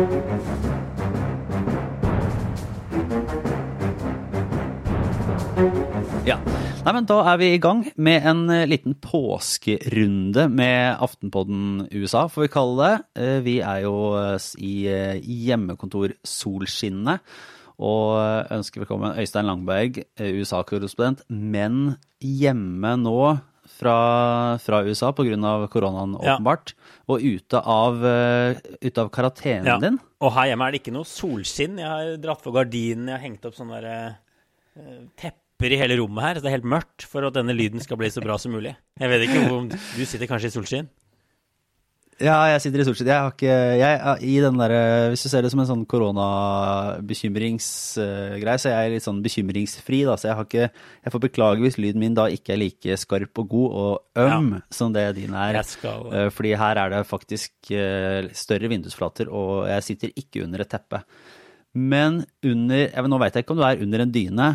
Ja. Nei, men Da er vi i gang med en eh, liten påskerunde med Aftenpodden USA, får vi kalle det. Eh, Vi er jo eh, i hjemmekontor-solskinnet og ønsker velkommen Øystein Langberg, USA-korrespondent, men hjemme nå fra, fra USA pga. koronaen, Ja. åpenbart, og ute av, eh, ute av karantenen Ja. din. Og her hjemme er det ikke noe solskinn. Jeg har dratt for gardinene, jeg har hengt opp sånne der, eh, tepper i hele rommet her. Så det er helt mørkt for at denne lyden skal bli så bra som mulig. Jeg vet ikke om Du sitter kanskje i solskinn? Ja, jeg sitter i solskinn. Jeg har ikke jeg, er I den der, Hvis du ser det som en sånn koronabekymringsgreie, så er jeg litt sånn bekymringsfri, da. Så jeg har ikke Jeg får beklage hvis lyden min da ikke er like skarp og god og øm som det din er. Skal Eh, Fordi her er det faktisk eh, større vindusflater, og jeg sitter ikke under et teppe. Men under Nå veit jeg ikke om du er under en dyne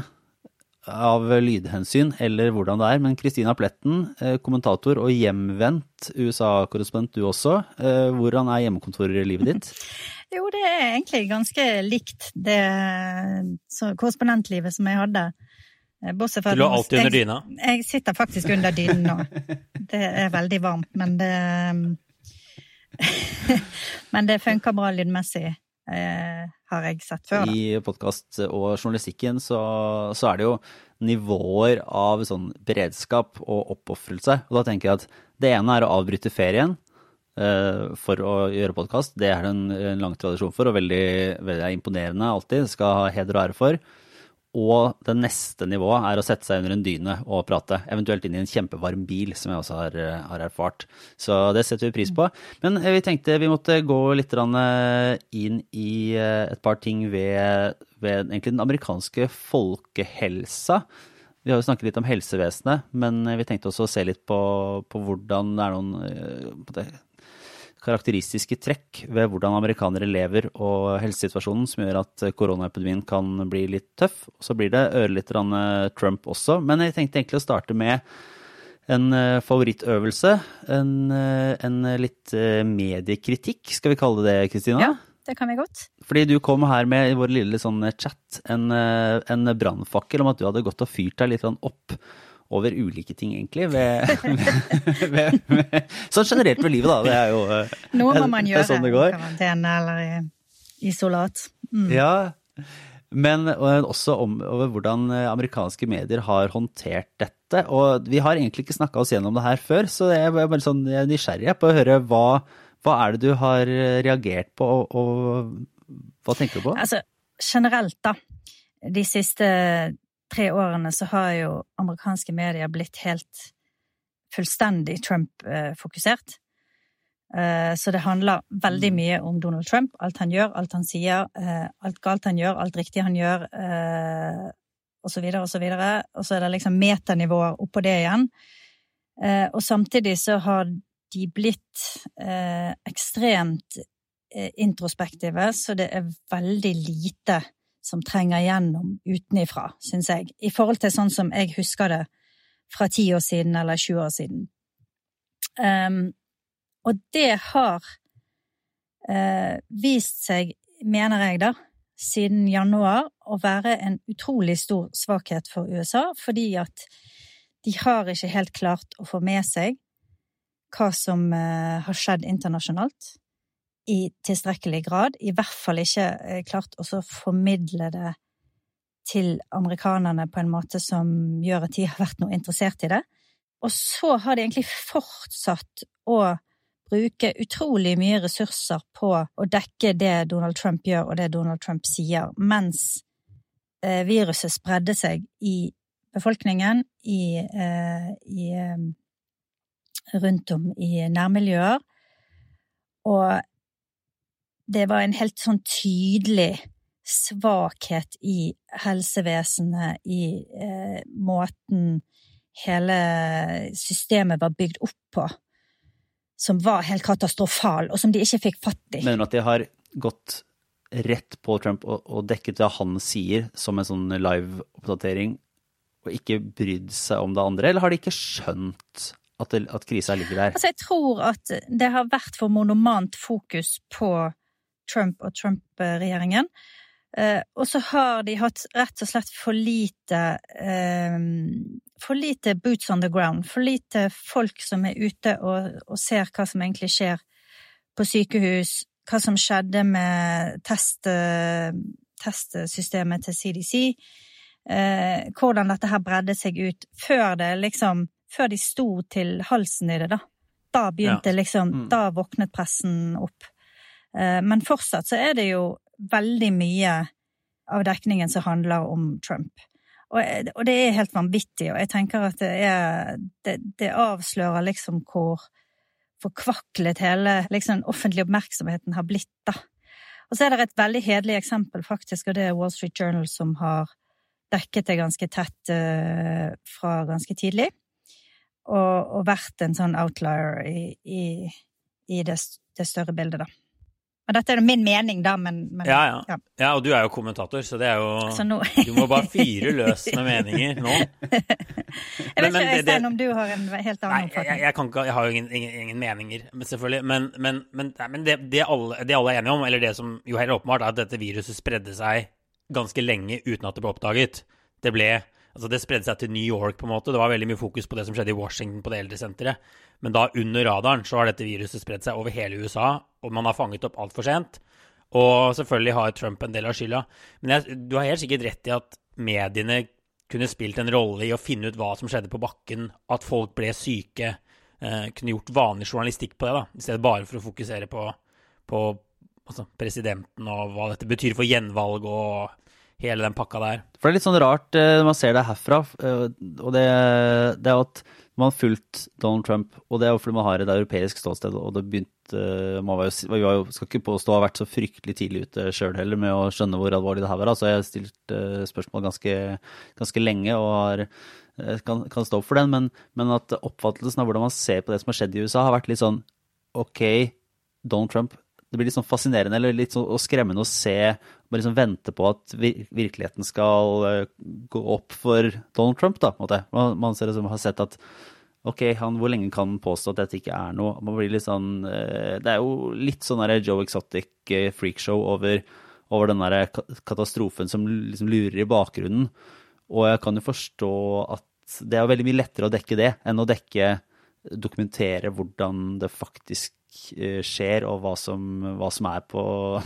av lydhensyn, eller hvordan det er, men Kristina Pletten, eh, kommentator og hjemvendt USA-korrespondent du også. Eh, Hvordan er hjemmekontoret i livet ditt? Jo, det er egentlig ganske likt det korrespondentlivet som jeg hadde. Eh, Bortsett fra Du lå alltid under jeg, dyna. Jeg sitter faktisk under dynen nå. Det er veldig varmt, men det Men det funker bra lydmessig, eh, har jeg sett før. Da. I podkast og journalistikken så, så er det jo nivåer av sånn beredskap og oppofrelse. Og da tenker jeg at det ene er å avbryte ferien eh, for å gjøre podkast. Det er det en, en lang tradisjon for, og veldig, veldig imponerende alltid. Skal ha heder og ære for. Og det neste nivået er å sette seg under en dyne og prate. Eventuelt inn i en kjempevarm bil, som jeg også har, eh, har erfart. Så det setter vi pris på. Men eh, vi tenkte vi måtte gå litt eh, inn i et par ting ved, ved den amerikanske folkehelsa. Vi har jo snakket litt om helsevesenet, men vi tenkte også å se litt på, på hvordan det er noen karakteristiske trekk ved hvordan amerikanere lever og helsesituasjonen som gjør at koronaepidemien kan bli litt tøff. Så blir det ørlite grann eh, Trump også. Men jeg tenkte egentlig å starte med en eh, favorittøvelse. En, eh, en litt mediekritikk, skal vi kalle det, Kristina? Ja, det kan vi godt. Fordi du kom her med i vår lille sånn chat en, en brannfakkel om at du hadde gått og fyrt deg litt opp over ulike ting, egentlig. Ved, ved, ved, sånn generelt ved livet, da. Det er jo eh, Noe må man er gjøre sånn det går. karantene eller i isolat. Mm. Ja, men også om over hvordan eh, amerikanske medier har håndtert dette. Og vi har egentlig ikke snakka oss gjennom det her før, så jeg er bare sånn jeg er nysgjerrig på å høre hva, hva er det du har eh, reagert på, og, og hva tenker du på? Altså, generelt, da. De siste tre årene så har jo amerikanske medier blitt helt fullstendig Trump-fokusert. Eh, Så det handler veldig mye om Donald Trump, alt han gjør, alt han sier, eh, alt galt han gjør, alt riktig han gjør, eh, og så videre og så videre. Og så er det liksom metanivåer oppå det igjen. Og samtidig så har de blitt ekstremt introspektive, så det er veldig lite som trenger gjennom utenifra, syns jeg, i forhold til sånn som jeg husker det fra ti år siden eller 20 år siden. Um, og det har uh, vist seg, mener jeg da, siden januar å være en utrolig stor svakhet for USA, fordi at de har ikke helt klart å få med seg hva som uh, har skjedd internasjonalt i tilstrekkelig grad. I hvert fall ikke eh, klart å formidle det til amerikanerne på en måte som gjør at de har vært noe interessert i det. Og så har de egentlig fortsatt å bruke utrolig mye ressurser på å dekke det Donald Trump gjør og det Donald Trump sier, mens eh, viruset spredde seg i befolkningen, i, eh, i rundt om i nærmiljøer. Og det var en helt sånn tydelig svakhet i helsevesenet, i eh, måten hele systemet var bygd opp på, som var helt katastrofal, og som de ikke fikk fatt i. Mener du at de har gått rett på Trump og, og dekket det han sier som en sånn live-oppdatering, og ikke brydd seg om det andre, eller har de ikke skjønt at, det, at krisa ligger der? Altså, jeg tror at det har vært for monomant fokus på Trump og Trump-regjeringen. Eh, og så har de hatt rett og slett for lite eh, For lite boots on the ground. For lite folk som er ute og, og ser hva som egentlig skjer på sykehus. Hva som skjedde med test, testsystemet til CDC. Eh, hvordan dette her bredde seg ut før det liksom Før de sto til halsen i det, da. Da begynte Ja. liksom Mm. Da våknet pressen opp. Eh, men fortsatt så er det jo veldig mye av dekningen som handler om Trump. Og, det er helt vanvittig, og jeg tenker at det er Det, det avslører liksom hvor forkvaklet hele liksom, offentlig oppmerksomheten har blitt, da. Og så er det et veldig hederlig eksempel, faktisk, og det er Wall Street Journal som har dekket det ganske tett uh, fra ganske tidlig. Og, og vært en sånn outlier i, i, i det, det større bildet, da. Og dette er jo min mening, da, men, men Ja, ja. Ja, og du er jo kommentator, så det er jo nå Du må bare fyre løs med meninger nå. Jeg vet men ikke, det- det- Øystein, om du har en helt annen jeg, oppfatning? jeg, kan ikke, jeg har jo ingen, ingen, ingen meninger, men selvfølgelig. Men, men, men, men det, det, alle, det alle er enige om, eller det som jo helt åpenbart, er at dette viruset spredde seg ganske lenge uten at det ble oppdaget. Det ble Altså, det spredde seg til New York, på en måte. Det var veldig mye fokus på det som skjedde i Washington, på det eldresenteret. Men da, under radaren, så har dette viruset spredt seg over hele USA, og man har fanget opp altfor sent. Og selvfølgelig har Trump en del av skylda. Men jeg, du har helt sikkert rett i at mediene kunne spilt en rolle i å finne ut hva som skjedde på bakken, at folk ble syke, eh, kunne gjort vanlig journalistikk på det, da, i stedet bare for å fokusere på, på altså, presidenten og hva dette betyr for gjenvalg og hele den pakka der. For det er litt sånn rart eh, når man ser det herfra, eh, og det, det er at man har fulgt Donald Trump, og det er jo fordi man har et europeisk ståsted, og det begynte man var jo, var jo, skal ikke påstå å ha vært så fryktelig tidlig ute sjøl heller med å skjønne hvor alvorlig det her var. Altså, jeg har stilt eh, spørsmål ganske, ganske lenge og har, eh, kan, kan stå opp for den, men, men at oppfattelsen av hvordan man ser på det som har skjedd i USA, har vært litt sånn OK, Donald Trump det blir litt sånn fascinerende eller litt sånn skremmende å se, bare liksom vente på at vir virkeligheten skal eh, gå opp for Donald Trump, da. Man, man ser liksom, har sett at ok, han, hvor lenge kan han påstå at dette ikke er noe? Man blir litt sånn, eh, det er jo litt sånn der Joe Exotic eh, freakshow over, over den der katastrofen som liksom lurer i bakgrunnen. Og jeg kan jo forstå at det er veldig mye lettere å dekke det enn å dekke dokumentere hvordan det faktisk skjer, og hva som, hva som er på,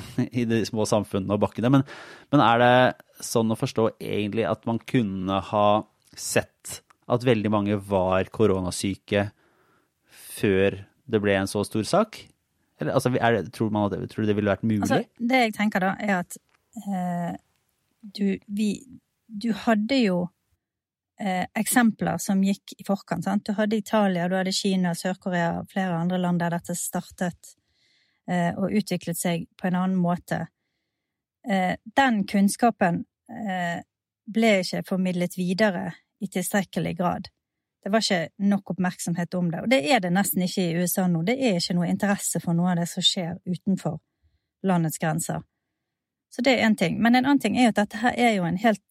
i de små samfunnene og bakkene. Men, men er det sånn å forstå egentlig at man kunne ha sett at veldig mange var koronasyke før det ble en så stor sak? Eller, altså, det, tror, man det, tror du det ville vært mulig? Altså, det jeg tenker da, er at eh, du, vi, du hadde jo eh, eksempler som gikk i forkant. Sant? Du hadde Italia, du hadde Kina, Sør-Korea, flere andre land der dette startet eh, og utviklet seg på en annen måte. Eh, den kunnskapen eh, ble ikke formidlet videre i tilstrekkelig grad. Det var ikke nok oppmerksomhet om det, og det er det nesten ikke i USA nå. Det er ikke noe interesse for noe av det som skjer utenfor landets grenser. Så det er én ting. Men en annen ting er jo at dette her er jo en helt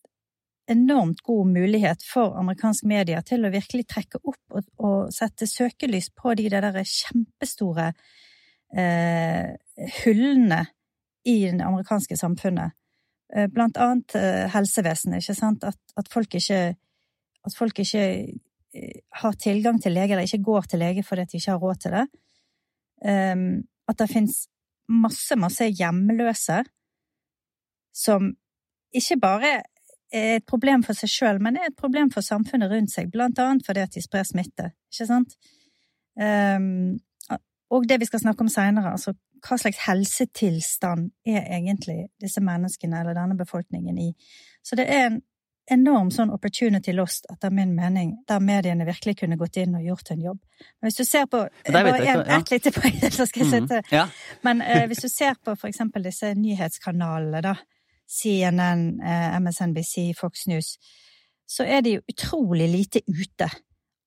enormt god mulighet for amerikansk media til å virkelig trekke opp og, og sette søkelys på de der kjempestore eh, hullene i det amerikanske samfunnet. Eh, blant annet eh, helsevesenet, ikke sant? At, at, folk ikke At folk ikke eh, har tilgang til lege, eller ikke går til lege fordi de ikke har råd til det. Um, at det fins masse, masse hjemløse som ikke bare et problem for seg sjøl, men er et problem for samfunnet rundt seg, blant annet fordi at de sprer smitte, ikke sant? Um, og det vi skal snakke om seinere, altså hva slags helsetilstand er egentlig disse menneskene eller denne befolkningen i? Så det er en enorm sånn opportunity lost, etter min mening, der mediene virkelig kunne gått inn og gjort en jobb. Men hvis du ser på Bare jeg en, ja. ett lite poeng, så skal jeg Mhm. sitte Ja. men eh, hvis du ser på for eksempel disse nyhetskanalene, da, CNN, eh, MSNBC, Fox News, så er de utrolig lite ute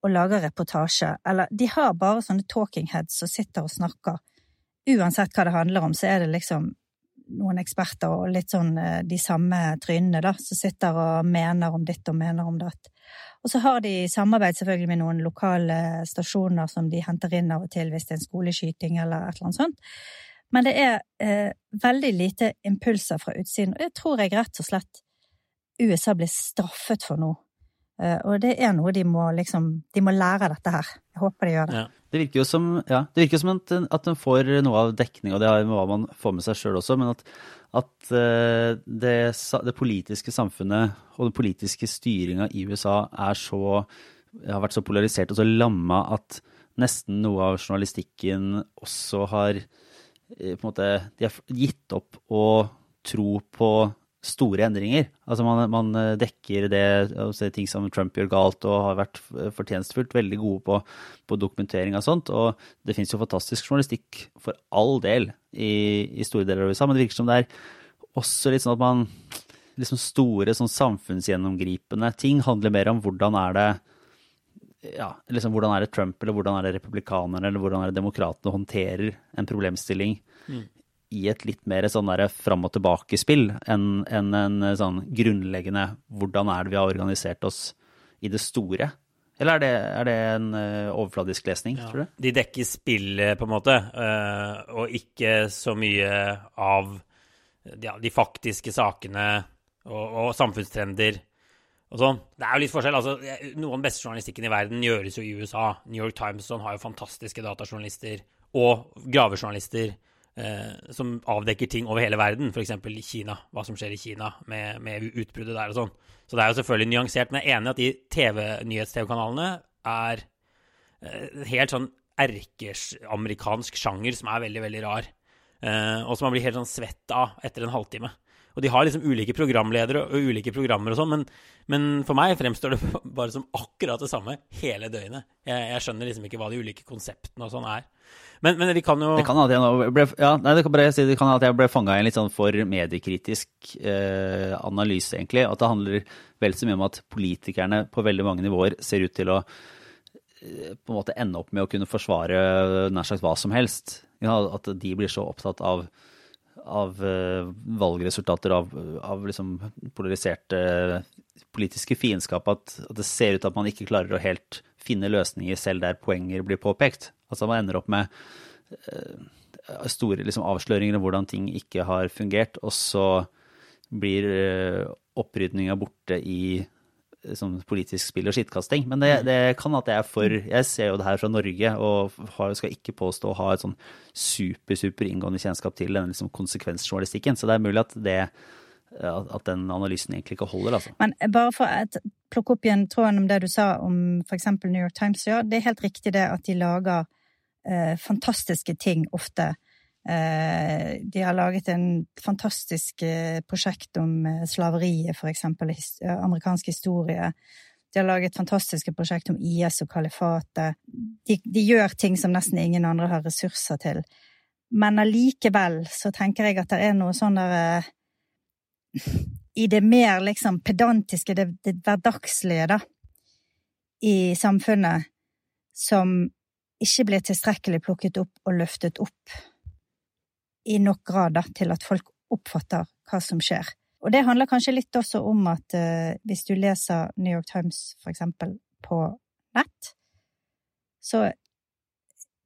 og lager reportasje. Eller de har bare sånne talking heads som sitter og snakker. Uansett hva det handler om, så er det liksom noen eksperter og litt sånn eh, de samme trynene, da, som sitter og mener om ditt og mener om datt. Og så har de samarbeid selvfølgelig med noen lokale stasjoner som de henter inn av og til hvis det er en skoleskyting eller et eller annet sånt. Men det er eh, veldig lite impulser fra utsiden, og det tror jeg rett og slett USA blir straffet for nå. Eh, og det er noe de må liksom De må lære dette her. Jeg håper de gjør det. Ja. Det virker jo som, ja, virker som at, at en får noe av dekning, og det med hva man får med seg sjøl også, men at, at eh, det, det politiske samfunnet og den politiske styringa i USA er så, har vært så polarisert og så lamma at nesten noe av journalistikken også har på en måte, De har gitt opp å tro på store endringer. Altså man, man eh, dekker det, altså ting som Trump gjør galt og har vært fortjenstfullt veldig gode på, på dokumentering av sånt. Og det finnes jo fantastisk journalistikk for all del i, i store deler av USA, men det virker som det er også litt sånn at man liksom store sånn samfunnsgjennomgripende ting handler mer om hvordan er det ja, liksom hvordan er det Trump eller hvordan er det republikanerne eller hvordan er det demokratene håndterer en problemstilling i et litt mer sånn der fram og tilbake-spill enn en, en sånn grunnleggende hvordan er det vi har organisert oss i det store? Eller er det, er det en eh, overfladisk lesning, tror du? De dekker spillet, på en måte, eh, og ikke så mye av ja, de faktiske sakene og, og samfunnstrender sånn. Det er jo litt forskjell. altså, Noe av den beste journalistikken i verden gjøres jo i USA. New York Times sånn har jo fantastiske datajournalister og gravejournalister eh, som avdekker ting over hele verden, f.eks. i Kina, hva som skjer i Kina med, med utbruddet der og sånn. Så det er jo selvfølgelig nyansert, men jeg er enig i at de TV-nyhets-TV-kanalene er eh, helt sånn erkeamerikansk sjanger som er veldig, veldig rar. Eh, og som man blir helt sånn svett av etter en halvtime. Og de har liksom ulike programledere og ulike programmer og sånn, men, men for meg fremstår det bare som akkurat det samme hele døgnet. Jeg, jeg skjønner liksom ikke hva de ulike konseptene og sånn er. Men, men vi kan jo Det kan at jeg ble, ja, det kan bare si, at jeg ble fanga i en litt sånn for mediekritisk eh, analyse, egentlig. At det handler vel så mye om at politikerne på veldig mange nivåer ser ut til å eh, på en måte ende opp med å kunne forsvare nær sagt hva som helst. Ja, at de blir så opptatt av, av eh, valgresultater, av, av liksom polariserte politiske fiendskap, at, at det ser ut at man ikke klarer å helt finne løsninger selv der poenger blir påpekt. Altså man ender opp med eh, store liksom, avsløringer om hvordan ting ikke har fungert, og så blir uh, opprydninga borte i eh, sånn politisk spill og skittkasting. Men det, det kan at jeg er for Jeg ser jo det her fra Norge, og har, skal ikke påstå å ha et sånn super, super inngående kjennskap til denne liksom, konsekvensjournalistikken. Så det er mulig at det at den analysen egentlig ikke holder, altså. Men bare for å plukke opp igjen tråden om det du sa om eksempel New York Times, ja, det er helt riktig det at de lager eh, fantastiske ting ofte. Eh, de har laget en fantastisk eh, prosjekt om eh, slaveriet, for eksempel, amerikansk historie. De har laget fantastiske prosjekt om IS og kalifatet. De, de gjør ting som nesten ingen andre har ressurser til. Men allikevel så tenker jeg at det er noe sånn der i det mer liksom pedantiske, det, det hverdagslige, da, i samfunnet, som ikke blir tilstrekkelig plukket opp og løftet opp i nok grad da, til at folk oppfatter hva som skjer. Og det handler kanskje litt også om at uh, hvis du leser New York Times, for eksempel, på nett, så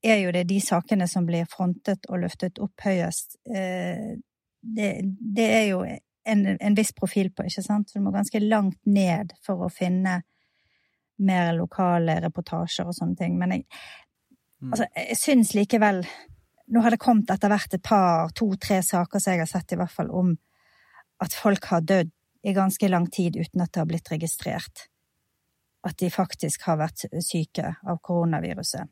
er jo det de sakene som blir frontet og løftet opp høyest. Uh, det, det er jo en, en viss profil på, ikke sant? Så du må ganske langt ned for å finne mer lokale reportasjer og sånne ting. Men jeg, altså, jeg syns likevel Nå har det kommet etter hvert et par, to-tre saker som jeg har sett, i hvert fall, om at folk har dødd i ganske lang tid uten at det har blitt registrert. At de faktisk har vært syke av koronaviruset.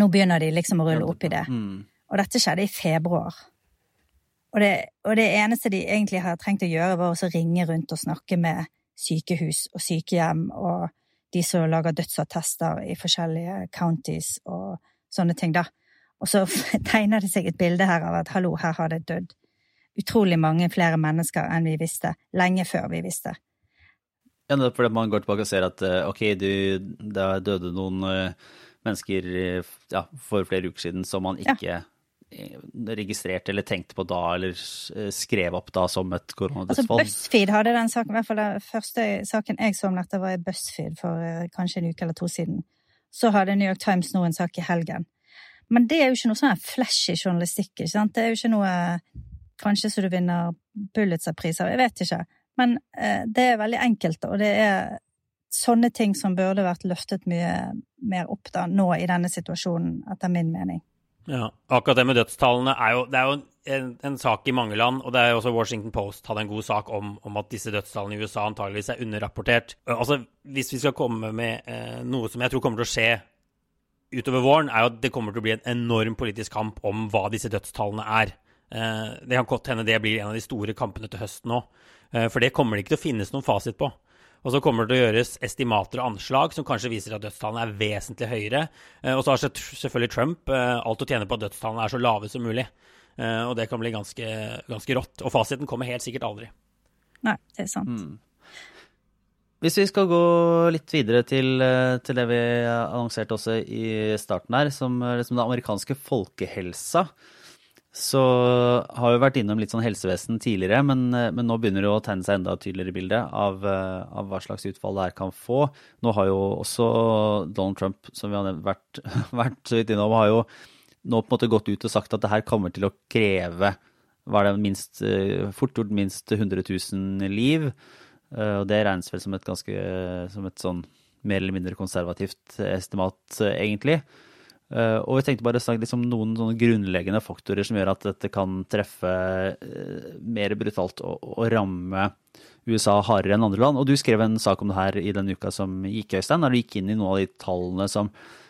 Nå begynner de liksom å rulle opp i det. Mm. Og dette skjedde i februar. Og det, og det eneste de egentlig har trengt å gjøre, var å ringe rundt og snakke med sykehus og sykehjem og de som lager dødsattester i forskjellige counties og sånne ting, da. Og så tegner det seg et bilde her av at hallo, her har det dødd utrolig mange flere mennesker enn vi visste, lenge før vi visste. Ja, det er fordi man går tilbake og ser at eh, ok, du, det døde noen eh, mennesker eh, ja, for flere uker siden som man ikke ja. registrerte eller tenkte på da, eller skrev opp da som et Altså. BuzzFeed hadde den saken, i hvert fall den første saken jeg så om dette, var i BuzzFeed for kanskje en uke eller to siden. Så hadde New York Times nå en sak i helgen. Men det er jo ikke noe sånn flashy journalistikk, ikke sant? Det er jo ikke noe kanskje så du vinner Pulitzer-priser, jeg vet ikke. Men eh, det er veldig enkelt, og det er sånne ting som burde vært løftet mye mer opp da, nå i denne situasjonen, etter min mening. Ja, akkurat det med dødstallene er jo, det er jo en, en, sak i mange land, og det er jo også Washington Post hadde en god sak om, om at disse dødstallene i USA antageligvis er underrapportert. Altså, Hvis vi skal komme med eh, noe som jeg tror kommer til å skje utover våren, er jo at det kommer til å bli en enorm politisk kamp om hva disse dødstallene er. Eh, det kan godt hende det blir en av de store kampene til høsten òg. Eh, for det kommer det ikke til å finnes noen fasit på. Og så kommer det til å gjøres estimater og anslag som kanskje viser at dødstallene er vesentlig høyere. Eh, og så har selvfølgelig Trump alt å tjene på at dødstallene er så lave som mulig. Og det kan bli ganske, ganske rått. Og fasiten kommer helt sikkert aldri. Nei, det er sant. Mm. Hvis vi skal gå litt videre til, til, det vi annonserte også i starten her, som liksom den amerikanske folkehelsa så har vi vært innom litt sånn helsevesen tidligere, men, men, nå begynner det å tegne seg enda tydeligere bilde av, av, hva slags utfall det her kan få. Nå har jo også Donald Trump, som vi har vært, vært så vidt innom, har jo nå på en måte gått ut og sagt at det her kommer til å kreve var det minst, fort gjort minst 100 000 liv. Og det regnes vel som et ganske som et sånn mer eller mindre konservativt estimat, egentlig. Uh, og vi tenkte bare å snakke om noen sånne grunnleggende faktorer som gjør at dette kan treffe mer brutalt og, og, ramme USA hardere enn andre land. Og du skrev en sak om det her i den uka som gikk, Øystein, der du gikk inn i noen av de tallene som,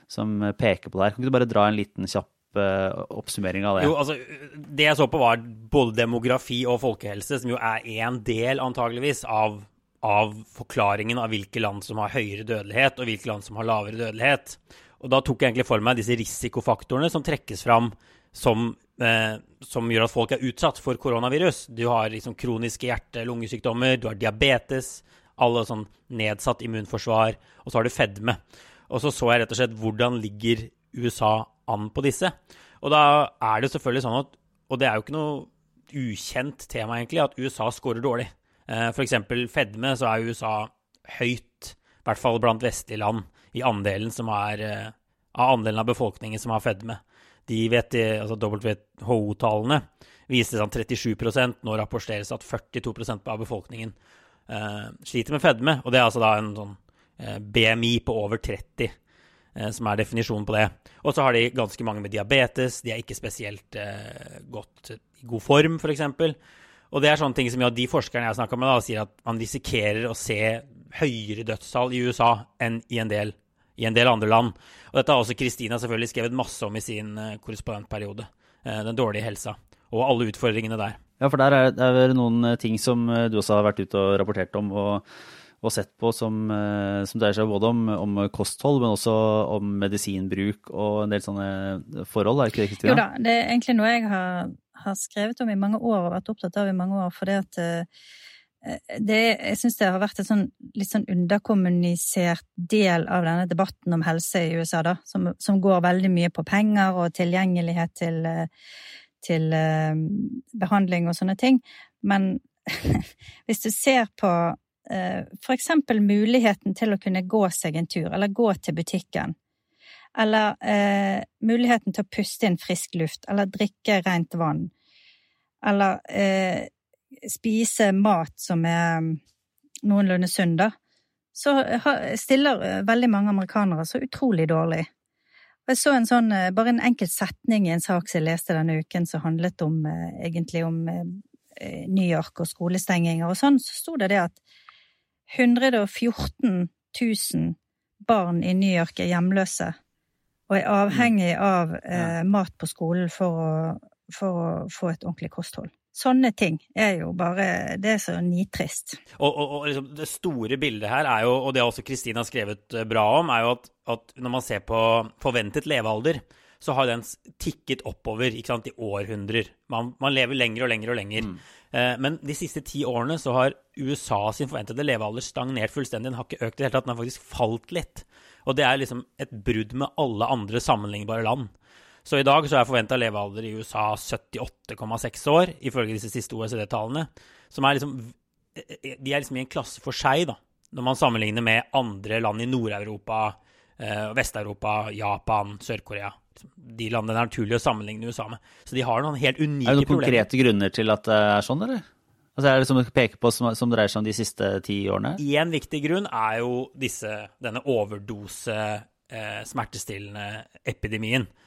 som peker på det her. Kan ikke du bare dra en liten kjapp oppsummering av det? Jo, altså, Det jeg så på, var både demografi og folkehelse, som jo er én del, antageligvis, av, av forklaringen av hvilke land som har høyere dødelighet, og hvilke land som har lavere dødelighet. Og da tok jeg egentlig for meg disse risikofaktorene som trekkes fram som, eh, som gjør at folk er utsatt for koronavirus. Du har liksom kroniske hjerte-lungesykdommer, du har diabetes, alle sånn nedsatt immunforsvar, og så har du fedme. Og så så jeg rett og slett hvordan ligger USA an på disse. Og da er det selvfølgelig sånn at Og det er jo ikke noe ukjent tema, egentlig, at USA scorer dårlig. Eh, F.eks. fedme, så er USA høyt, i hvert fall blant vestlige land i andelen som er eh, av andelen av befolkningen som har fedme. De vet, altså WHO-tallene viser sånn 37% Nå rapporteres at 42% av befolkningen eh, sliter med fedme. Og det er altså da en sånn eh, BMI på over 30 eh, som er definisjonen på det. Og så har de ganske mange med diabetes. De er ikke spesielt eh, godt i god form, f.eks. Og det er sånne ting som ja, de forskerne jeg snakka med, da, sier at man risikerer å se høyere dødstall i USA enn i en del i en del andre land. Og dette har også Kristina selvfølgelig skrevet masse om i sin uh, korrespondentperiode. Uh, den dårlige helsa og alle utfordringene der. Ja, for der er det noen eh, ting som du også har vært ute og rapportert om og, og sett på som, som dreier seg både om, om, kosthold, men også om medisinbruk og en del sånne forhold, er ikke det, Kristina? Jo da, det er egentlig noe jeg har, har, skrevet om i mange år og vært opptatt av i mange år. for det at Eh, det, jeg syns det har vært en sånn, litt sånn underkommunisert del av denne debatten om helse i USA, da, som, som går veldig mye på penger og tilgjengelighet til, eh, til uh, behandling og sånne ting. Men hvis du ser på uh, for eksempel muligheten til å kunne gå seg en tur, eller gå til butikken, eller eh, muligheten til å puste inn frisk luft, eller drikke rent vann, eller spise mat som er mm, noenlunde sunn, da, så stiller eh, veldig mange amerikanere så utrolig dårlig. Jeg så en sånn, eh, bare en enkelt setning i en sak som jeg leste denne uken som handlet om, eh, egentlig om New York og skolestenginger og sånn, så sto det det at 114 000 barn i New York er hjemløse og er avhengig mm. av eh, mat på skolen for å, for å få et ordentlig kosthold. Sånne ting er jo bare Det er så nitrist. Og, og, og liksom det store bildet her er jo, og det har også Kristina skrevet eh, bra om, er jo at, at, når man ser på forventet levealder, så har den tikket oppover ikke sant, i århundrer. Man, man lever lenger og lenger og lenger. Mm. Eh, men de siste ti årene så har USA sin forventede levealder stagnert fullstendig. Den har ikke økt i det hele tatt, den har faktisk falt litt. Og det er liksom et brudd med alle andre sammenlignbare land. Så i dag så er forventa levealder i USA 78,6 år, ifølge disse siste OECD-tallene. Som er liksom De er liksom i en klasse for seg, da, når man sammenligner med andre land i Nord-Europa, eh, Vest-Europa, Japan, Sør-Korea de landene det er naturlig å sammenligne USA med. Så de har noen helt unike problemer. Er det noen problemer. konkrete grunner til at det er sånn, eller? Altså Er det som du peker på som, som dreier seg om de siste ti årene? Én viktig grunn er jo disse, denne overdose eh,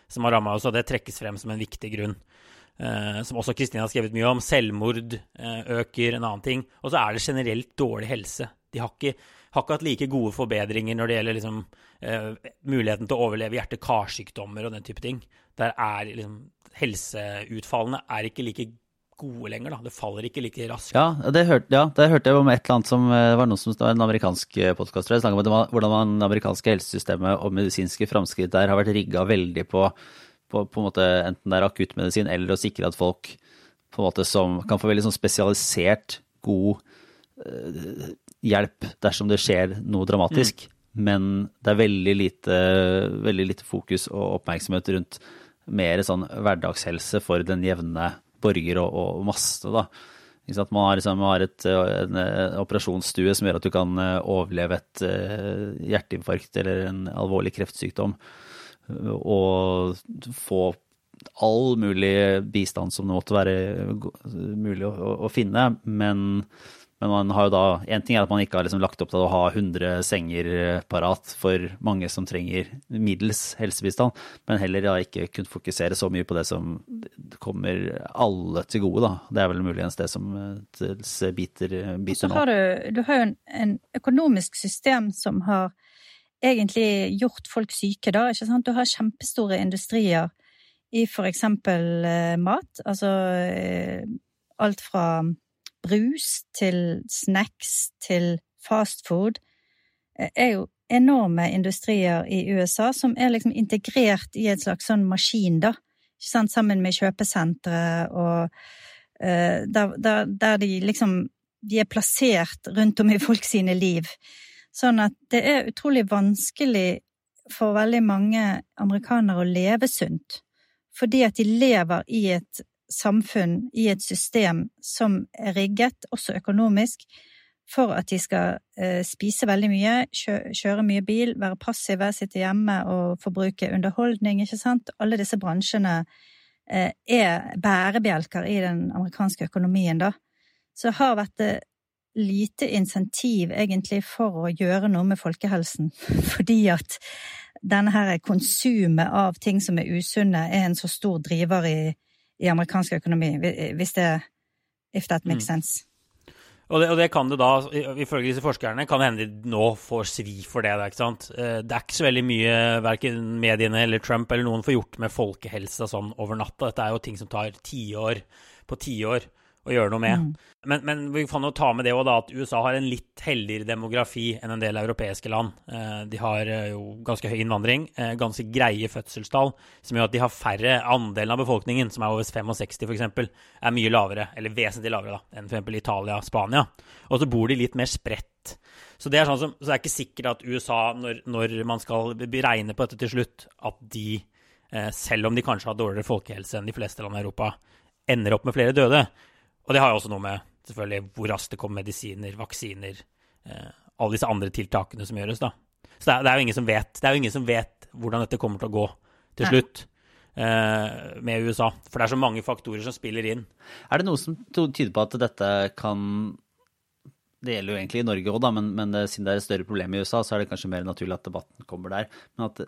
som har ramma oss, og det trekkes frem som en viktig grunn. Eh, som også Kristin har skrevet mye om. Selvmord eh, øker, en annen ting. Og så er det generelt dårlig helse. De har ikke, har ikke hatt like gode forbedringer når det gjelder liksom, eh, muligheten til å overleve hjerte-karsykdommer og den type ting. Der er liksom Helseutfallene er ikke like gode lenger, da. Det faller ikke like raskt. Ja, det hørte, ja, det hørte jeg om et eller annet som eh, var noen som var en amerikansk podkast som snakket om hvordan det amerikanske helsesystemet og medisinske framskritt der har vært rigga veldig på, på, på en måte enten det er akuttmedisin eller å sikre at folk på en måte som kan få veldig sånn spesialisert, god eh, hjelp dersom det skjer noe dramatisk. Men det er veldig lite, veldig lite fokus og oppmerksomhet rundt mer sånn hverdagshelse for den jevne borger og, og masse, da. Man har, liksom, har et, en, operasjonsstue som gjør at du kan eh, overleve et uh, hjerteinfarkt eller en alvorlig kreftsykdom. Og få all mulig bistand som det måtte være mulig å, å, å finne. Men men man har jo da, en ting er at man ikke har liksom lagt opp til å ha 100 senger parat for mange som trenger middels helsebistand, men heller da ikke kunnet fokusere så mye på det som kommer alle til gode. da. Det er vel muligens det som biter, biter nå. Har du, du har jo en, en, økonomisk system som har egentlig gjort folk syke, da. ikke sant? Du har kjempestore industrier i for eksempel eh, mat. Altså eh, alt fra brus til snacks til fastfood eh, er jo enorme industrier i USA som er liksom integrert i et slags sånn maskin, da. Ikke sant? Sammen med kjøpesentre og uh, der, der, der, de liksom De er plassert rundt om i folk sine liv. Sånn at det er utrolig vanskelig for veldig mange amerikanere å leve sunt. Fordi at de lever i et samfunn i et system som er rigget, også økonomisk, for at de skal eh, spise veldig mye, kjøre mye bil, være passive, sitte hjemme og forbruke underholdning, ikke sant? Alle disse bransjene eh, er bærebjelker i den amerikanske økonomien, da. Så har vært lite insentiv, egentlig, for å gjøre noe med folkehelsen, fordi at denne her konsumet av ting som er usunne, er en så stor driver i i amerikansk økonomi, hvis det If that makes mm. sense. Og det, og det, kan det da, ifølge disse forskerne, kan hende de nå får svi for det. ikke sant? Eh, det er ikke så veldig mye verken mediene eller Trump eller noen får gjort med folkehelsa sånn over natta. Dette er jo ting som tar tiår på tiår å gjøre noe med. Mm. Men, men, vi kan jo ta med det også da at USA har en litt heldigere demografi enn en del europeiske land. Eh, de har eh, jo ganske høy innvandring, eh, ganske greie fødselstall, som gjør at de har færre. Andelen av befolkningen, som er over 65 f.eks., er mye lavere, eller vesentlig lavere, da, enn f.eks. Italia Spania. Og så bor de litt mer spredt. Så det er sånn som, så det er ikke sikkert at USA, når, når man skal regne på dette til slutt, at de, selv om de kanskje har dårligere folkehelse enn de fleste land i Europa, ender opp med flere døde. Og det har jo også noe med selvfølgelig hvor raskt det kommer medisiner, vaksiner, eh, alle disse andre tiltakene som gjøres, da. Så det er, det er, jo ingen som vet. Det er jo ingen som vet hvordan dette kommer til å gå til slutt. Eh, med USA. For det er så mange faktorer som spiller inn. Er det noe som tyder på at dette kan det gjelder jo egentlig i Norge òg, men, men siden det er et større problem i USA, så er det kanskje mer naturlig at debatten kommer der. Men at,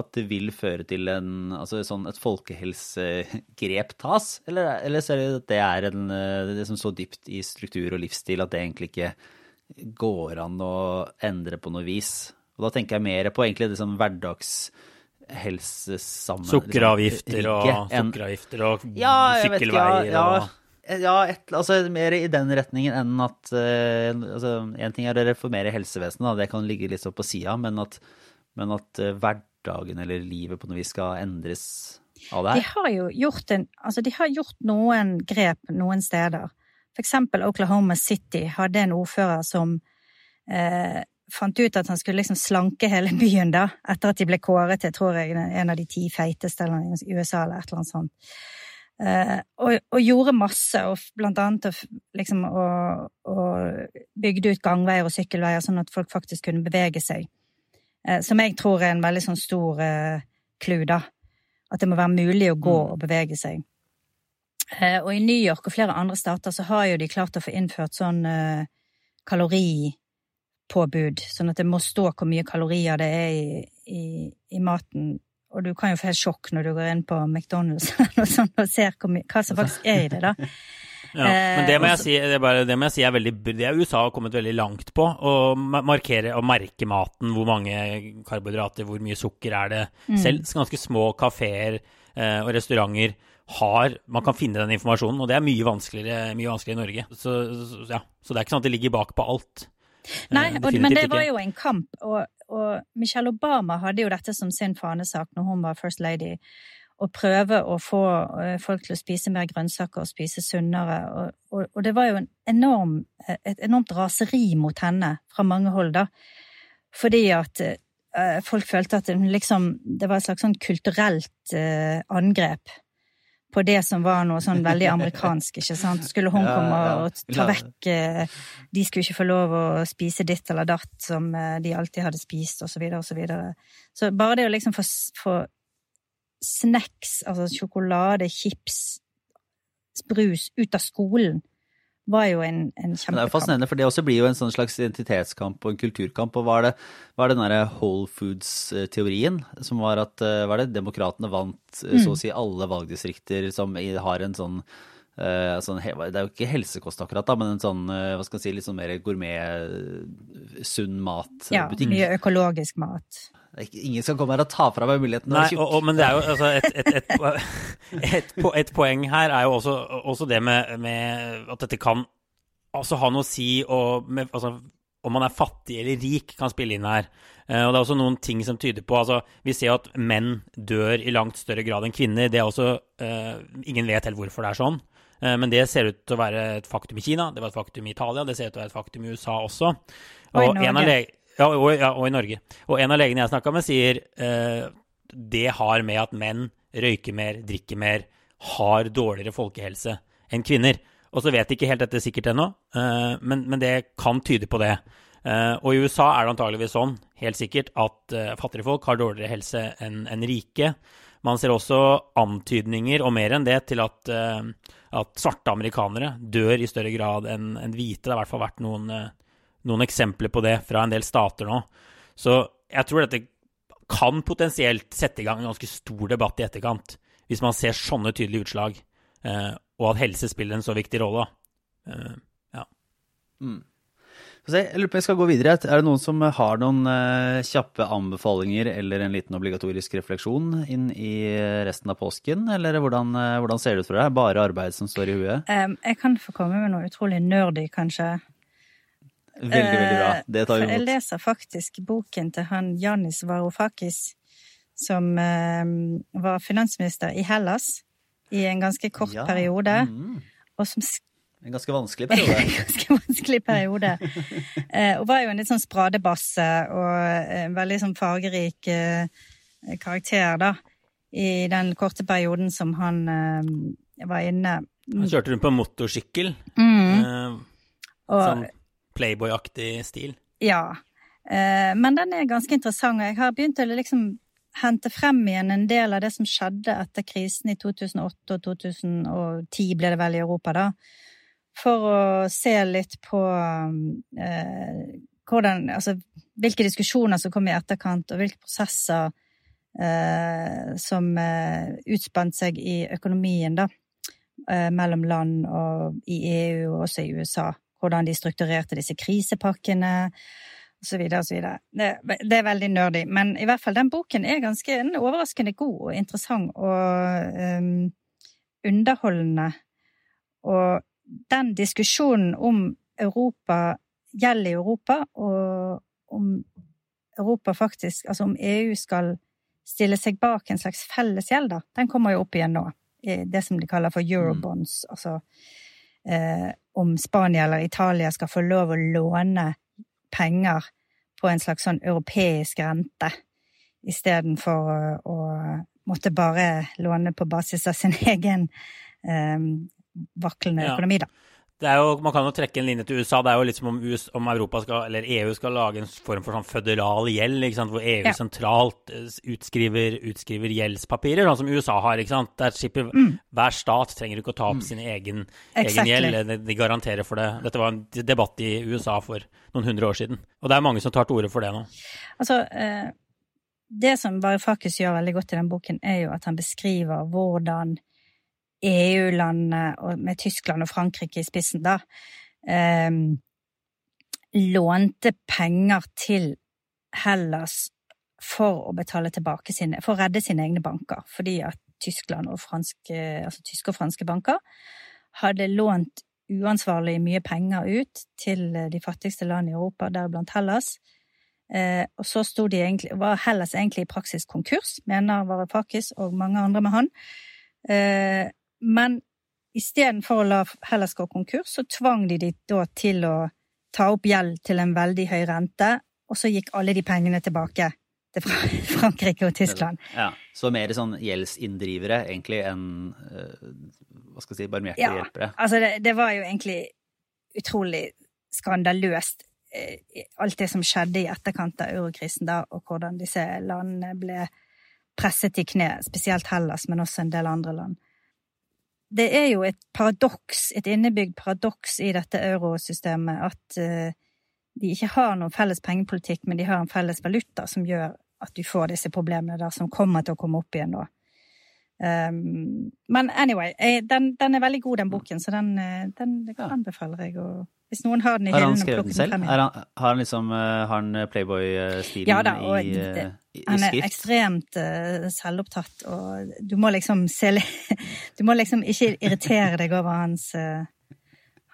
at det vil føre til en, altså sånn et folkehelsegrep tas? Eller, eller ser du at det er en, det som så dypt i struktur og livsstil at det egentlig ikke går an å endre på noe vis? Og da tenker jeg mer på egentlig det sånn hverdags helsesammenheng Sukkeravgifter liksom, og, sukkeravgifter og ja, sykkelveier ja, ja. og ja, et, altså mer i den retningen enn at uh, altså, En ting er å reformere helsevesenet, da, det kan ligge litt så på sida, men at, men at uh, hverdagen eller livet på noe vis skal endres av det her. De har jo gjort, en, altså, de har gjort noen grep noen steder. For eksempel Oklahoma City hadde en ordfører som eh, fant ut at han skulle liksom slanke hele byen, da, etter at de ble kåret til, tror jeg, en av de ti feiteste i USA, eller et eller annet sånt. Uh, og, og, gjorde masse, og blant annet liksom, og, og, bygde ut gangveier og sykkelveier sånn at folk faktisk kunne bevege seg. Uh, som jeg tror er en veldig sånn stor uh, da. At det må være mulig å gå Mm. og bevege seg. Eh, og i New York og flere andre stater så har jo de klart å få innført sånn eh, kaloripåbud, sånn at det må stå hvor mye kalorier det er i, i, i maten. Og du kan jo få helt sjokk når du går inn på McDonald's og, sånt og ser hva som faktisk er i det, da. Ja, men det må Eh, jeg si, det bare, det må jeg si er veldig Det er USA har kommet veldig langt på. Å markere og merke maten. Hvor mange karbohydrater, hvor mye sukker er det. Mm. Selv ganske små kafeer eh, og restauranter har Man kan finne den informasjonen, og det er mye vanskeligere, mye vanskeligere i Norge. Så, så, ja, så det er ikke sånn at det ligger bak på alt. Nei, Eh, og, men det var jo en kamp, og, og Michelle Obama hadde jo dette som sin fanesak når hun var first lady, å prøve å få eh, folk til å spise mer grønnsaker og spise sunnere, og, og, og det var jo en enorm, et enormt raseri mot henne fra mange hold, da, fordi at eh, folk følte at liksom, det var et slags sånn kulturelt eh, angrep på det som var noe sånn veldig amerikansk, ikke sant? Skulle hun Ja, ja. og ta vekk eh, De skulle ikke få lov å spise ditt eller datt som eh, de alltid hadde spist, og så videre og så videre. Så bare det å liksom få, få snacks, altså sjokolade, chips, brus, ut av skolen, var jo en, en kjempekamp. Det er jo fascinerende, for det også blir jo en sånn slags identitetskamp og en kulturkamp. Og hva er det, hva er den derre Whole Foods-teorien, som var at eh, hva er det, demokratene vant eh, Mm. så å si alle valgdistrikter som har en sånn eh, sånn, det er jo ikke helsekost akkurat, da, men en sånn hva skal jeg si, litt sånn mer gourmet, sunn Ja, mat-butikk. mye økologisk mat. Ingen skal komme her og ta fra meg muligheten. Nei, og, og, men det er jo altså et, et, et, et, et poeng her er jo også, også det med, med at dette kan altså ha noe å si og med, altså, om man er fattig eller rik, kan spille inn her. Eh, og det er også noen ting som tyder på altså, Vi ser jo at menn dør i langt større grad enn kvinner. Det er også uh, Ingen vet helt hvorfor det er sånn. Eh, men det ser ut til å være et faktum i Kina, det var et faktum i Italia, det ser ut til å være et faktum i USA også. Og i en av Norge. Ja, og, ja, og i Norge. Og en av legene jeg snakka med, sier eh, det har med at menn røyker mer, drikker mer, har dårligere folkehelse enn kvinner. Og så vet de ikke helt dette sikkert ennå, eh, men, men det kan tyde på det. Eh, og i USA er det antageligvis sånn, helt sikkert, at eh, fattige folk har dårligere helse enn en rike. Man ser også antydninger, og mer enn det, til at, eh, at svarte amerikanere dør i større grad enn en hvite. Det har i hvert fall vært noen, eh, noen eksempler på det fra en del stater nå. Så jeg tror dette kan potensielt sette i gang en ganske stor debatt i etterkant, hvis man ser sånne tydelige utslag, eh, og at helse spiller en så viktig rolle. Eh, ja. Mm. Jeg lurer på jeg skal gå videre. Er det noen som har noen eh, kjappe anbefalinger eller en liten obligatorisk refleksjon inn i resten av påsken? Eller hvordan, hvordan ser det ut for deg? Bare arbeid som står i huet? Jeg kan få komme med noe utrolig nerdy, kanskje. Veldig, veldig bra. Eh, Det tar vi imot. Jeg leser faktisk boken til han Janis Varoufakis, som eh, var finansminister i Hellas i en ganske kort Ja, periode, mm. og som En ganske vanskelig en periode. ganske vanskelig periode. Eh, og var jo en litt sånn spradebasse og en veldig sånn fargerik eh, karakter, da, i den korte perioden som han eh, var inne. Han kjørte rundt på motorsykkel. Mm. Eh, Og, sånn Playboy-aktig stil. Ja. Eh, men den er ganske interessant, og jeg har begynt å liksom hente frem igjen en del av det som skjedde etter krisen i 2008 og 2010, ble det vel i Europa, da. For å se litt på eh, hvordan Altså hvilke diskusjoner som kom i etterkant, og hvilke prosesser eh, som eh, utspant seg i økonomien, da. Eh, mellom land og i EU og også i USA. Hvordan de strukturerte disse krisepakkene så videre. Det, det er veldig nerdy, men i hvert fall den boken er ganske den er overraskende god og interessant og um, underholdende. Og den diskusjonen om Europa gjelder i Europa, og om Europa faktisk, altså om EU skal stille seg bak en slags felles gjeld, da, den kommer jo opp igjen nå. I det som de kaller for eurobonds, altså eh, om Spania eller Italia skal få lov å låne penger på en slags sånn europeisk rente, istedenfor å, å måtte bare låne på basis av sin egen eh, vaklende økonomi, da. Det er jo, Man kan jo trekke en linje til USA. Det er jo litt som om, US, om Europa skal, eller EU skal lage en form for sånn føderal gjeld, hvor EU Ja. sentralt eh, utskriver, utskriver gjeldspapirer, sånn som USA har. Der slipper Hver stat trenger ikke å ta opp sin egen, egen gjeld. De, de garanterer for det. Dette var en debatt i USA for noen hundre år siden. Og det er mange som tar til orde for det nå. Altså, eh, det som Varoufakis gjør veldig godt i den boken, er jo at han beskriver hvordan EU-landene, med Tyskland og Frankrike i spissen, da, eh, lånte penger til Hellas for å betale tilbake sine, for å redde sine egne banker. Fordi at Tyskland og franske, altså tyske og franske banker hadde lånt uansvarlig mye penger ut til de fattigste land i Europa, deriblant Hellas. Eh, og så egentlig, var Hellas egentlig i praksis konkurs, mener Varoufakis og mange andre med han. Eh, men istedenfor å la Hellas gå konkurs, så tvang de de da til å ta opp gjeld til en veldig høy rente, og så gikk alle de pengene tilbake til Frankrike og Tyskland. Ja, Så mer sånn gjeldsinndrivere egentlig enn eh, hva skal jeg si, barmhjertige Ja, hjelpere. altså det, det var jo egentlig utrolig skandaløst, eh, alt det som skjedde i etterkant av eurokrisen da, og hvordan disse landene ble presset i kne, spesielt Hellas, men også en del andre land. Det er jo et paradoks, et innebygd paradoks i dette eurosystemet, at eh, de ikke har noen felles pengepolitikk, men de har en felles valuta som gjør at du får disse problemene der, som kommer til å komme opp igjen nå. Um, men anyway, jeg, den, den er veldig god, den boken, så den, eh, den anbefaler jeg. Og hvis noen har den i Har han hyllen, skrevet den selv? frem Er han, har han liksom eh, Har han Playboy-stilen Ja i, det- i, Han er ekstremt uh, selvopptatt, og du må liksom se litt Du må liksom ikke irritere deg over hans uh,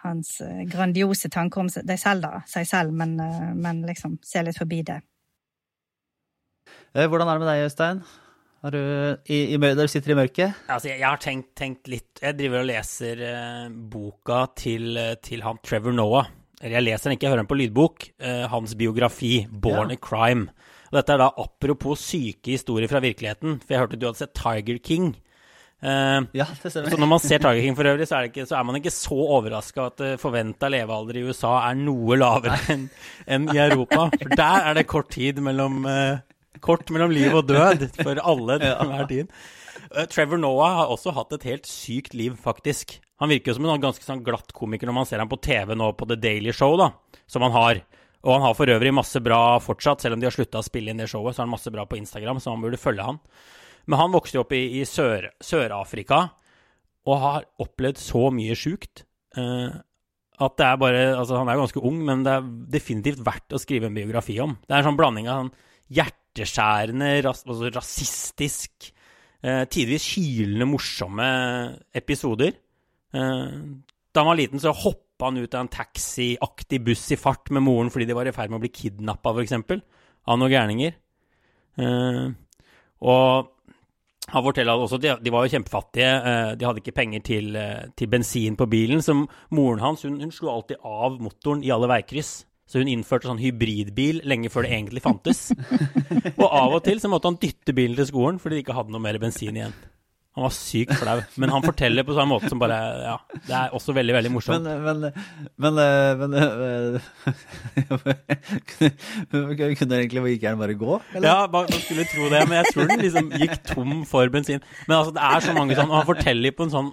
hans eh, grandiose tanker om deg selv, da. Seg selv, men, uh, men liksom se litt forbi det. Eh, Hvordan er det med deg, Øystein? Har du, i, i, Der du sitter i mørket? Altså, jeg, jeg har tenkt, tenkt litt Jeg driver og leser eh, boka til, til han Trevor Noah. Eller jeg leser den ikke, jeg hører den på lydbok. Eh, hans biografi, 'Born Ja. a Crime'. Og dette er da apropos syke historier fra virkeligheten. For jeg hørte du hadde sett Tiger King. Uh, Ja, det stemmer. så når man ser Tiger King for øvrig, så er, det ikke, så er man ikke så overraska at uh, forventa levealder i USA er noe lavere enn en i Europa. For der er det kort tid mellom uh, Kort mellom liv og død for alle til enhver tid. Uh, Trevor Noah har også hatt et helt sykt liv, faktisk. Han virker jo som en ganske sånn glatt komiker når man ser ham på TV nå på The Daily Show, da, som han har. Og han har for øvrig masse bra fortsatt, selv om de har slutta å spille inn det showet, så har han masse bra på Instagram, så man burde følge han. Men han vokste jo opp i, i Sør- Sør-Afrika og har opplevd så mye sjukt Uh, at det er bare Altså, han er jo ganske ung, men det er definitivt verdt å skrive en biografi om. Det er en sånn blanding av sånn hjerteskjærende, ras, altså rasistisk, eh, tidvis hylende morsomme episoder. Eh, da han var liten, så hoppa han ut av en taxiaktig buss i fart med moren fordi de var i ferd med å bli kidnappa, f.eks., av noen gærninger. Eh, og han forteller at også, de, de var jo kjempefattige, eh, de hadde ikke penger til, eh, til bensin på bilen. Så moren hans hun, hun slo alltid av motoren i alle veikryss. Så hun innførte sånn hybridbil lenge før det egentlig fantes. og av og til så måtte han dytte bilen til skolen fordi de ikke hadde noe mer bensin igjen. Han var sykt flau. Men han forteller på sånn måte som bare Ja, det er også veldig, veldig morsomt. Men, men, men, eh, eh, Kunne egentlig like gjerne bare gå? Eller? Ja, man skulle tro det, men jeg tror den liksom gikk tom for bensin. Men altså, det er så mange sånn, og han forteller på en sånn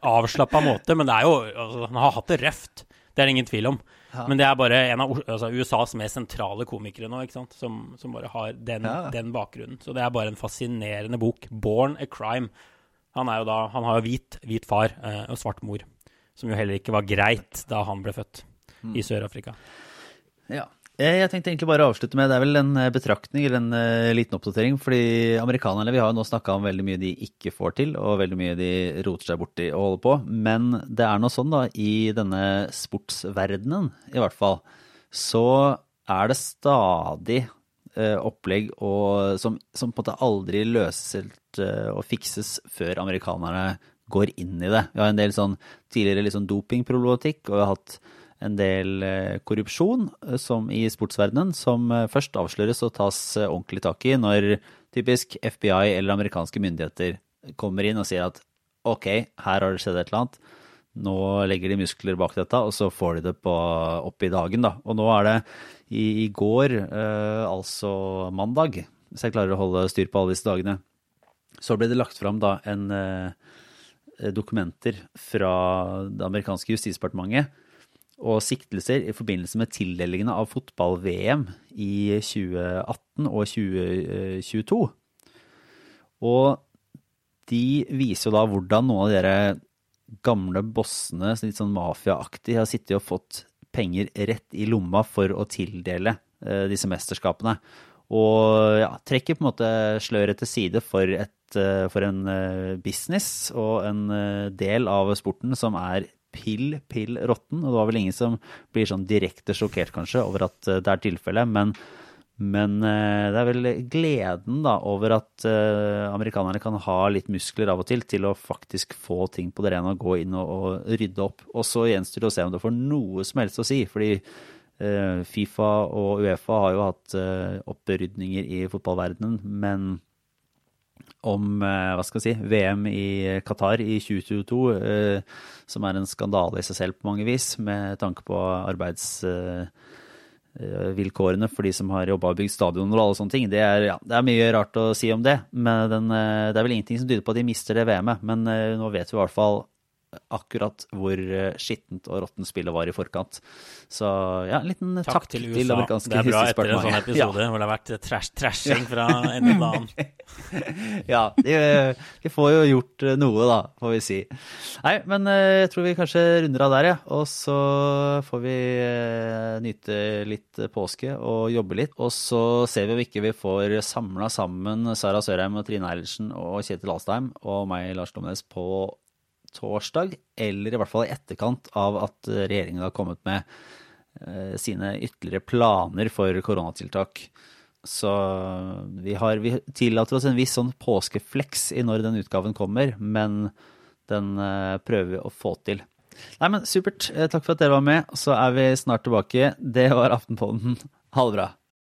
avslappa måte, men det er jo altså, Han har hatt det røft, det er det ingen tvil om. Men det er bare en av altså, USAs mest sentrale komikere nå, ikke sant, som, som bare har den, den bakgrunnen. Så det er bare en fascinerende bok. 'Born a Crime'. Han er jo da, han har jo hvit, hvit far eh, og svart mor, som jo heller ikke var greit da han ble født i Sør-Afrika. Ja. Jeg tenkte egentlig bare å avslutte med Det er vel en eh, betraktning eller en uh, liten oppdatering. Fordi amerikanerne vi har jo nå snakka om veldig mye de ikke får til, og veldig mye de roter seg borti og holder på. Men det er nå sånn, da, i denne sportsverdenen i hvert fall, så er det stadig opplegg og, som, som på en måte aldri løses eh, og fikses før amerikanerne går inn i det. Vi har en del sånn tidligere sånn dopingproblematikk, og vi har hatt en del eh, korrupsjon eh, i sportsverdenen, som eh, først avsløres og tas eh, ordentlig tak i når typisk FBI eller amerikanske myndigheter kommer inn og sier at ok, her har det skjedd et eller annet. Nå legger de muskler bak dette, og så får de det opp i dagen, da. Og nå er det i, i går, eh, altså mandag, hvis jeg klarer å holde styr på alle disse dagene, så ble det lagt fram en eh, dokumenter fra det amerikanske justisdepartementet og siktelser i forbindelse med tildelingene av fotball-VM i 2018 og 2022. Og de viser jo da hvordan noen av de gamle bossene, litt sånn mafiaaktig, har sittet og fått penger rett i lomma for å tildele eh, disse mesterskapene. Og ja, trekker på en måte sløret til side for, et, eh, for en eh, business og en del av sporten som er pill, pill råtten. Og det var vel ingen som blir sånn direkte sjokkert, kanskje, over at det er tilfellet. Men men eh, det er vel gleden da, over at eh, amerikanerne kan ha litt muskler av og til til å faktisk få ting på det rene og gå inn og, og rydde opp. Og så gjenstår det å se om det får noe som helst å si. fordi eh, Fifa og Uefa har jo hatt opprydninger i fotballverdenen, men om hva skal jeg si, VM i Qatar i 2022, som er en skandale i seg selv på mange vis, med tanke på arbeids vilkårene for de som har jobba og bygd stadioner og alle sånne ting. Det er, ja, det er, mye rart å si om det. Men den, eh, det er vel ingenting som tyder på at de mister det VM-et. Men eh, nå vet vi i hvert fall akkurat hvor skittent og råttent spillet var i forkant. Så ja, en liten takk, takk til, til USA. amerikanske Det er bra etter en sånn episode ja. hvor det har vært trash, trashing fra en til annen. ja, de, de, får jo gjort noe, da, får vi si. Nei, men jeg tror vi kanskje runder av der, ja. Og så får vi nyte litt påske og jobbe litt. Og så ser vi om ikke vi får samla sammen Sara Sørheim og Trine Eilertsen og Kjetil Alstheim og meg, Lars Domnes, på torsdag, eller i hvert fall i etterkant av at regjeringen har kommet med eh, sine ytterligere planer for koronatiltak. Så vi, har, vi tillater oss en viss sånn påskefleks i når den utgaven kommer, men den eh, prøver vi å få til. Nei, men supert. Eh, takk for at dere var med. Så er vi snart tilbake. Det var Aftenpodden. Ha det bra.